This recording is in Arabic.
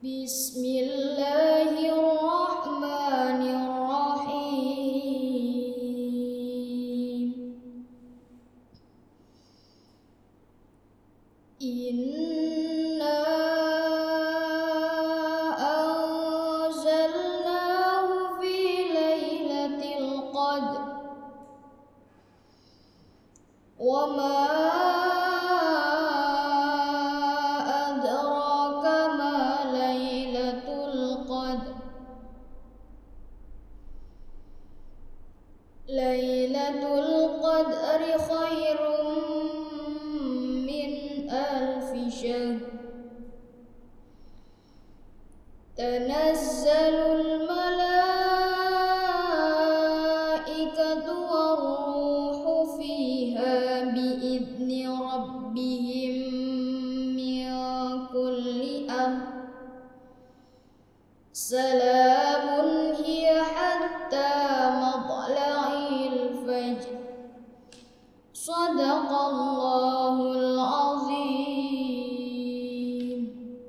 بسم الله الرحمن الرحيم إنا أنزلناه في ليلة القدر وما ليلة القدر خير من ألف شهر. تنزل الملائكة والروح فيها بإذن ربهم من كل أمر. سلام صدق الله العظيم.